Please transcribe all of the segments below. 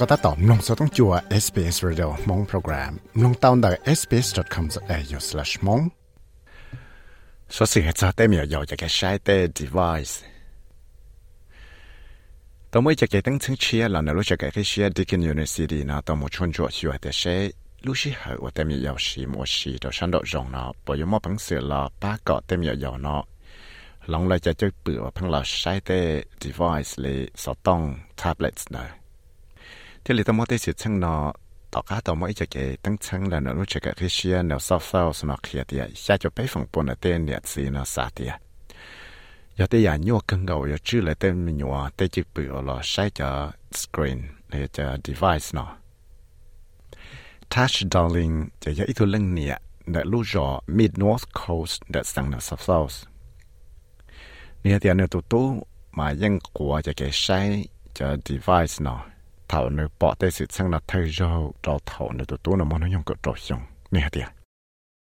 ก็ตัดต่อมลงสต้องจัว SBS Radio มงโปรแกรมลงตาวน์ได้ sbs.com.au/mong สวัสดีครับเต้มีอยู่จะแค่ใช้เต้ device ตัวมื่อจะแค่ตั้งชื่อเชียร์แล้วนะรู้จักแค่เชียร์ Deakin University นะตัวมุ่งชนจัวชัวแต่ใช้ลูกชิเหอว่าเต้มีอยู่สีมัวสีตัวฉันดอกจงนะปอยมอพังเสือละป้าเกาะเต้มีอยู่เนาะลองเลยจะจะเปลือกพังเราใช้เต้ device เลยสต้อง tablets นะ ที่里头冇得是称呢，大家都冇一只嘅等称了呢，如这个这些呢稍稍什么开的，下就北方本来的日子呢啥的，有啲人要更高，有住了的面话，得就不要了，晒咗 screen 呢就 device 呢。Touch darling 就有一套零年，那路咗 Mid North Coast 的上呢稍稍，呢啲呢都都买英国就嘅晒就 device 呢。thảo nữ bỏ tay sự sang là thay rau trò thảo nữ tụ tụ nó mong nó dùng cỡ trò xong nè hả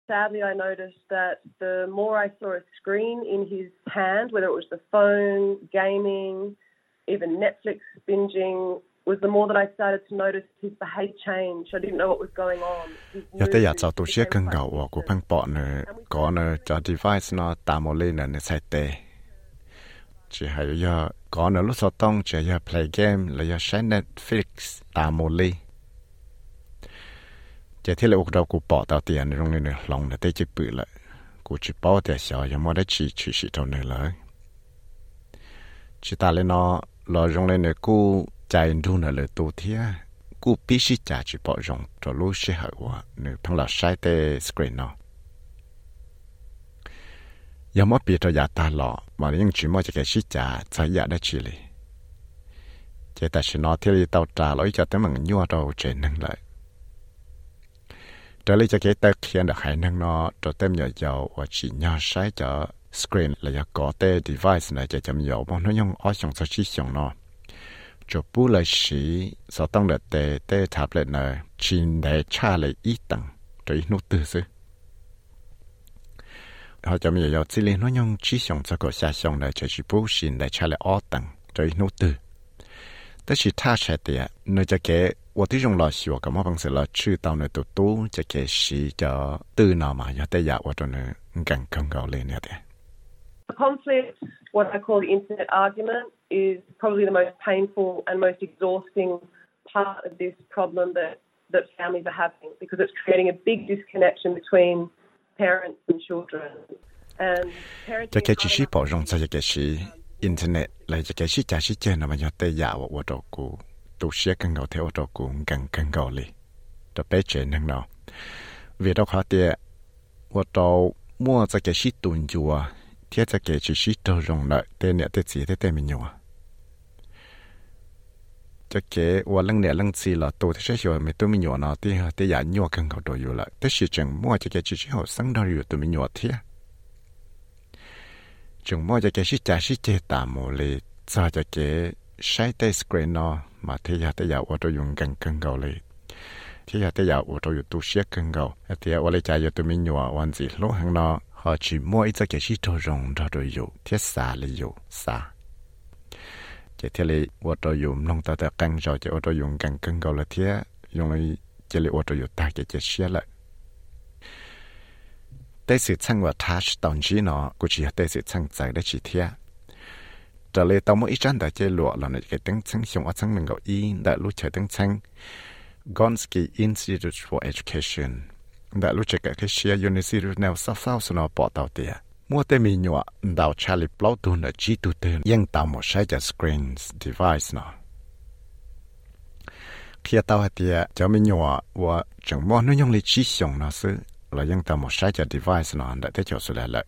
Sadly, I noticed that the more I saw a screen in his hand, whether it was the phone, gaming, even Netflix binging, was the more that I started to notice his behavior change. I didn't know what was going on. Giờ tới giờ cháu tụ xe cân gạo và của phăng bỏ nữa, có nữa cho device nó tạm một lên là nó sai tệ chỉ hay giờ có nữa lúc sau tông chỉ giờ play game là giờ xem Netflix ta mồ li chỉ thế là ước đầu cụ bỏ tao tiền trong này nữa lòng là tới chỉ bự lại. Cụ chỉ bỏ tiền xỏ, giờ mà đã chỉ chỉ chỉ trong này lại chỉ ta lên nó lo trong này nữa cụ chạy đu nữa là tu thia cụ biết chỉ trả chỉ bỏ trong cho lúc sẽ hở quá nữa thằng là sai tê screen nó. 要么别着牙大了，嘛用举么这个是假才牙的去哩。这但是那天里到炸了，就等门尿到这能来。这里这个得看的还能呢，这等要要我只要晒着 screen 来要搞的 device 呢，就怎要帮他用二上手机上呢。就不来时，所当的的的 tablet เขาจะมีอยู่ที่เลี้ยงน้องชี้ส่งจะก็下ส่งเลยจะชิผู้สินเลยใช้เลยอ้อตังจะนู่ตื่นแต่ชิท่าใช้เตียนจะเก๋我ที่จงรอสิวกับมอบังเสรอชื่อตามในตัวตู้จะเก๋สีจะตื่นนอนมาอย่าแต่อยากว่าตัวนึงกันกังเกาเลยเนี่ยเดีย The conflict, what I call the internet argument, is probably the most painful and most exhausting part of this problem that, that families are having because it's creating a big disconnection between Jake shi bỏ rong sa jake shi internet lại jake shi cha shi chơi nằm nhát tây dạo ở đó cũ tu sĩ cần gạo theo đó cũ gần cần gạo li đó bé chơi năng nào vì đó khó tiệt. Ở đó mua jake shi tuần chùa thiết jake shi shi đâu rong lại tây nè tây gì tây tây mình nhau cho kế và lăng nè lăng chi là tôi thấy hiểu mấy tôi mình nhỏ nó thì thì giả nhỏ cần cầu đồ rồi lại thế sự chẳng mua cho cái chỉ hiểu sáng đó rồi tôi mình nhỏ thế chúng mua cho cái sự trả sự chế tạm một lệ cho cho cái sai tay screen nó mà thế giả thế giả ô tô dùng cần cần lệ thế giả thế giả ô tô dùng tu sửa cần cầu thì ô lệ trả cho tôi mình nhỏ hoàn gì lúc hàng nó họ chỉ mua ít cho cái sự cho rồng cho rồi dùng thế xả lệ dùng chế thiết lý ô tô dùng nông ta ta căng rồi chế ô tô dùng càng cân cầu là thiết dùng lấy chế lý ô tô dùng ta chế chế xe lại tế sự chăng và thác tổng chí nó cũng chỉ tế sự chăng giải để chỉ thiết trở lại tao mỗi chân đã chế lụa là cái tiếng chăng xong ở chăng mình gọi y đã lúc chơi tiếng chăng Gonski Institute for Education đã lúc chơi cái cái xe University nào sao sao nó bỏ tàu tiền mua tên mình nhọ đào Charlie Plow tu nợ chi tu tên yên tạo một sai cho screen device nó khi tao hạt tiệt cho mình nhọ và chẳng mua nó nhung lý chi xong nó sư? Là yên tạo một sai cho device nó đã thấy cho sự lại lại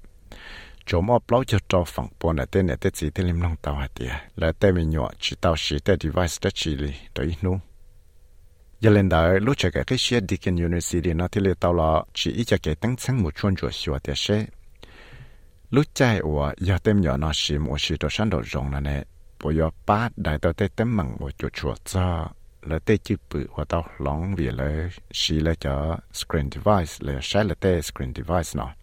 chỗ mua Plow cho cho phẳng bộ nợ tên nợ tên gì tên lim long tao hạt tiệt là tên mình nhọ chỉ tao chỉ tên device đã chỉ lì, tới nung giờ lên đó lúc chạy cái cái xe Deakin University, nó thì lấy tao là chỉ ít cho cái tăng sang một chuyên chỗ sửa tiệt xe lúc chạy và giờ tên nhỏ nó chỉ một chỉ đồ sản đồ rong là nè bây giờ ba đại tao tên tên măng một chỗ chuột cho là tê chữ bự hoặc tao lòng vì là xí là cho screen device là sẽ là tê screen device nó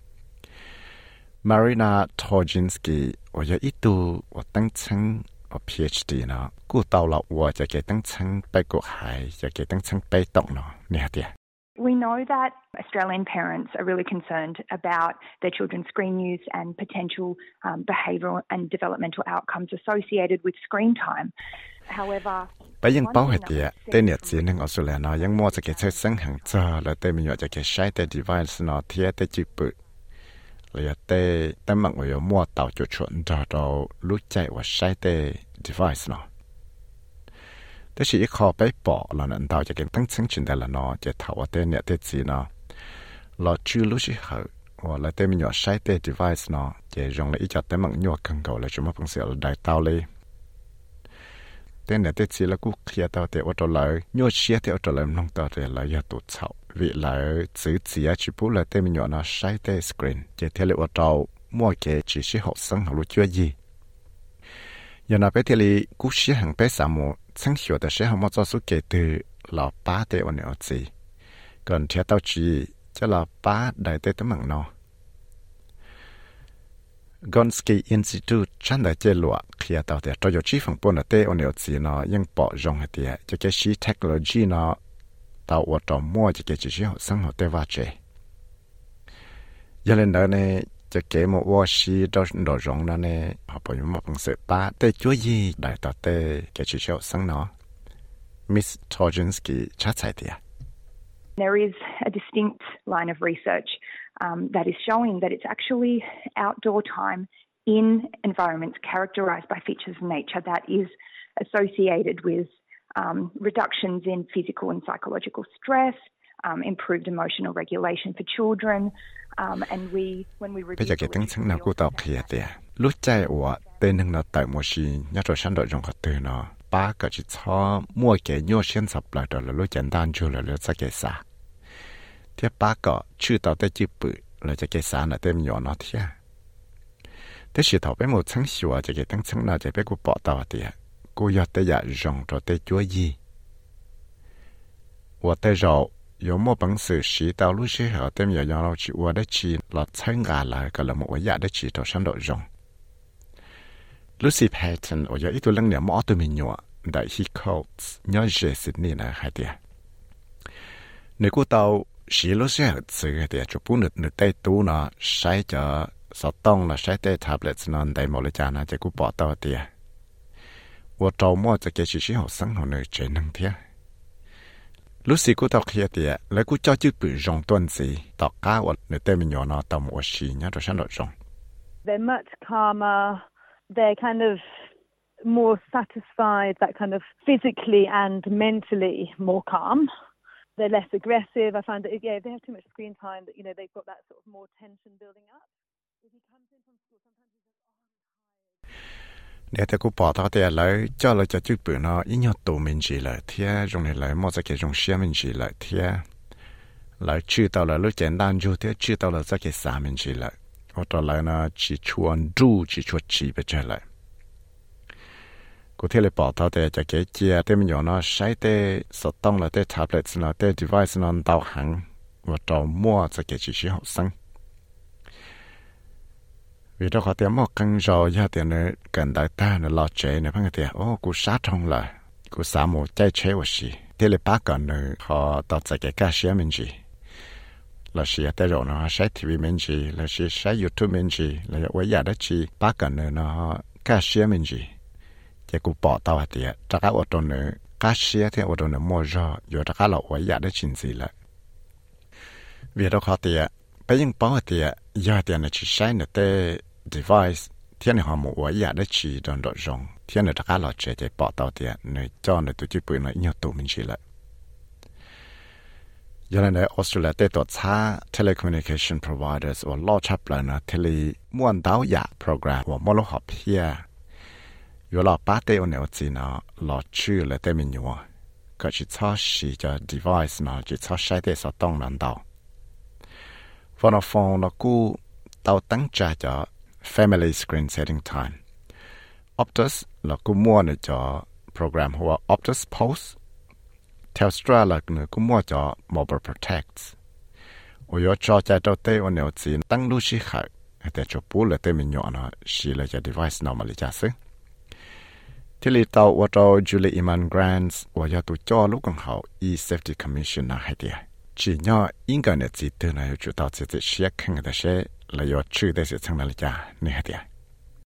Marina Torjinsky 我有一度我当成 ở PhD nó cú tàu là của cho cái tăng chân bay cuộc hải cho cái tăng chân bay động nó nè tiệt We know that Australian parents are really concerned about their children's screen use and potential um, behavioural and developmental outcomes associated with screen time. However, bây giờ bảo hết tiệt tên nhiệt chỉ nên Australia nó ยัง mua cho cái chơi sinh hàng cho là tên mình nhớ cho cái sai tên device nó thiệt tên chip bự là tên tên mạng người mua tàu cho chuẩn cho đâu lúc chạy và sai tên device nó แต่สิขอไปปอแล้วนั่นดาวจะเก่งตั้งซึ่งชินได้ละเนาะจะถาวเตเนี่ยเตจีเนาะเราชื่อรู้สิเหอว่าแล้วเตมีหยอใช้เต device เนาะจะยงเลยอีจัดเตมังหยวกังเก่าเลยจุมาเพิ่งเสียได้เตาเลยเตเนี่ยเตจีแล้วกูเคลียร์เตาเตว่าตัวเลยหยวเชียเตว่าตัวเลยน้องตัวเตเลยอย่าตุดเฉาวิเลยซื้อเสียชิปุเลยเตมีหยอเนาะใช้เตสกรีนจะเทเลว่าตัวมั่วเกจีสิหกสังหารู้ช่วยยี่ยานาไปเทลีกูเชียหังไปสามโม sáng hiểu tại sẽ không cho số kể từ là ba tệ ở nữa gì còn theo tao chỉ cho là ba đại tệ tới mạng nó Gonski Institute chẳng đại chế lụa khi tao thì cho dù chỉ phần bốn là tệ ở nữa nó nhưng bỏ rộng hết thì cái sĩ technology nó tao ở trong mua cái chỉ sĩ học sáng học tệ và chế giờ lên đó จะเกมว่าชีดอดอจงนั่นเองพอไปมาพังเสป้าแต่ช่วยยี่ได้ต่อเตแกชิเชียวสังเนาะมิสทอจินสกี้ชัดใจเดีย There is a distinct line of research um, that is showing that it's actually outdoor time in environments characterized by features of nature that is associated with um, reductions in physical and psychological stress, bây giờ cái tiếng sáng nào cũng tao khía tiệt lúc chạy của tên hưng nó tại một gì nhớ rồi sáng đội trong khát từ nó. Ba cái chỉ cho mua cái nhau xem sập lại đó là lúc chán tan chưa là lúc sẽ cái xa thế ba cái chữ tạo tới chữ bự là cho cái xa là tên nhỏ nó thế à? thế chỉ thầu bé một sáng sủa cho cái tăng sáng nào cho bé à? cô bỏ tao tiệt cô giờ tới giờ rong rồi tới chúa gì? Và tới rồi 有么本事洗到路时候，等要让老去我的去了参加了，个了么我也的去到上到用。Lucy Patton 我有一个人了么对面用，但 he calls 要认识你呢还的。你估到洗路时候这个的就不能能带多呢，晒着手动了晒带 tablets 呢，带冇了家呢，这个报道的。我周末这个学校生活呢，只能听。 They're much calmer. They're kind of more satisfied, that kind of physically and mentally more calm. They're less aggressive. I find that yeah, if they have too much screen time, that you know they've got that sort of more tension building up. If he comes in from school, sometimes. nếu thế cũng bỏ ta thì lại cho lấy cho chữ bự nó ít nhau tù mình chỉ lại thế dùng này lấy một cái dùng xe mình chỉ lại thế lại chữ tao là lúc 简单 chút thế chữ tao là cái cái xa mình chỉ lại hoặc là lại nó chỉ chuan du chỉ chuột chỉ bây giờ lại cụ thể là bỏ ta thì cho cái chia thế mình nhỏ nó sai thế số tông là thế tablet là thế device nó tao hẳn và tao mua cho cái chỉ chỉ học sinh vì đó họ tiếng một căn rồi ya tiền này cần đại ta nó lo chế này phăng tiền ô cú sát thông lại cú sát một chạy chế và gì thế là ba cái nữa, họ tạo ra cái cá sấu mình gì là gì ở đây rồi, nó sẽ TV mình gì là gì sẽ YouTube mình gì là vậy giờ đó chị. Ba cái nữa, nó cá sấu mình gì chỉ cú bỏ tao hạt tiền chắc cái ô tô nữa. Cá sấu thì ô tô nữa mua rồi. Rồi chắc cái là vậy giờ đó chính gì lại. Vì đó họ tiền bây giờ bảo tiền giờ tiền là chỉ sai nữa thế device 天你项目我也得去当着用，天你大家老姐姐报道的，你叫你都去背了，要多明去了。原来呢，澳大利亚的多差 telecommunication providers 我老差不呢，tele 莫导呀 program 我莫老好偏，有老八的我牛子呢，老去了的民谣，可是操是叫 device 嘛，就操晒的所当难道，我那放了股到等价叫。Family Screen Setting Time. Optus là cú mua nữa cho program hoa Optus Pulse. Telstra là nữa cú mua cho Mobile Protect. Ôi yo cho cha đầu tê ôn nếu chỉ tăng lưu sĩ khởi. Tại chỗ bố là tê mình nhỏ nó xì là cho device nào mà lý trả sức. Thì lý tàu ua trâu Julie Iman Grant ua yo tụ cho lúc còn hậu E-Safety Commissioner hay tìa. Chỉ nhỏ Internet chỉ tư này chủ tàu chỉ chỉ xế khăn người ta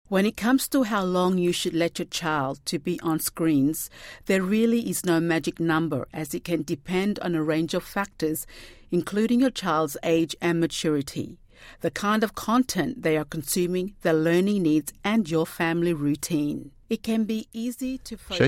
When it comes to how long you should let your child to be on screens, there really is no magic number as it can depend on a range of factors, including your child's age and maturity, the kind of content they are consuming, their learning needs, and your family routine. It can be easy to focus.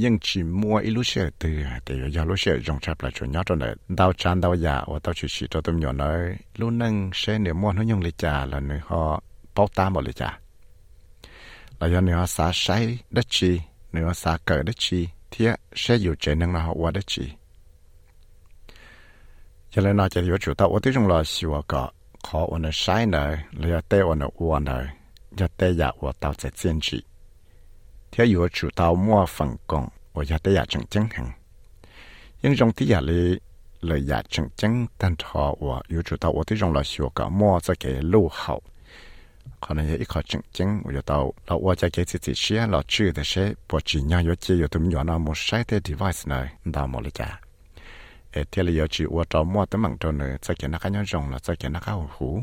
nhưng chỉ mua ít lúc xe từ từ giờ lúc xe dùng chạp là chuyện nhỏ cho nên đau chán, đau dạ và tao chỉ chỉ cho tôi nhỏ nói lúc nâng, xe nếu mua nó dùng lịch trả là người họ bao tám một lịch trả. Là do người họ xả say đất chi nếu họ xả cờ đất chi thì sẽ dùng chế nâng là họ qua đất chi. Cho nên nói chỉ hiểu chủ tao tôi dùng à, là xìu cả khó ở nơi sai nơi là tê ở nơi uo nơi giờ tê dạ và tao sẽ kiên trì theo yêu chủ tàu mua phần còn và nhà tây giả chẳng chẳng hẳn. Nhưng trong tí giả lý, lời giả chẳng chẳng tan thọ và yêu chủ tàu ở tí trong là sửa cả mua cho cái lô hậu. Có là ít khó chẳng chẳng và nhà tàu, là ở cho cái chỉ chỉ xe là chưa thế xe bỏ chỉ nhau yêu chỉ yêu tụi nhỏ nào một sai thế device này, đào mua lời giả ở thế là yêu chỉ ở tàu mua tấm bằng tàu nữa cho cái nó cái nhau rồng là cho cái nó cái hủ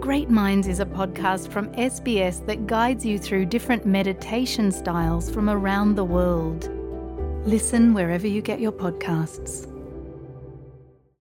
Great Minds is a podcast from SBS that guides you through different meditation styles from around the world. Listen wherever you get your podcasts.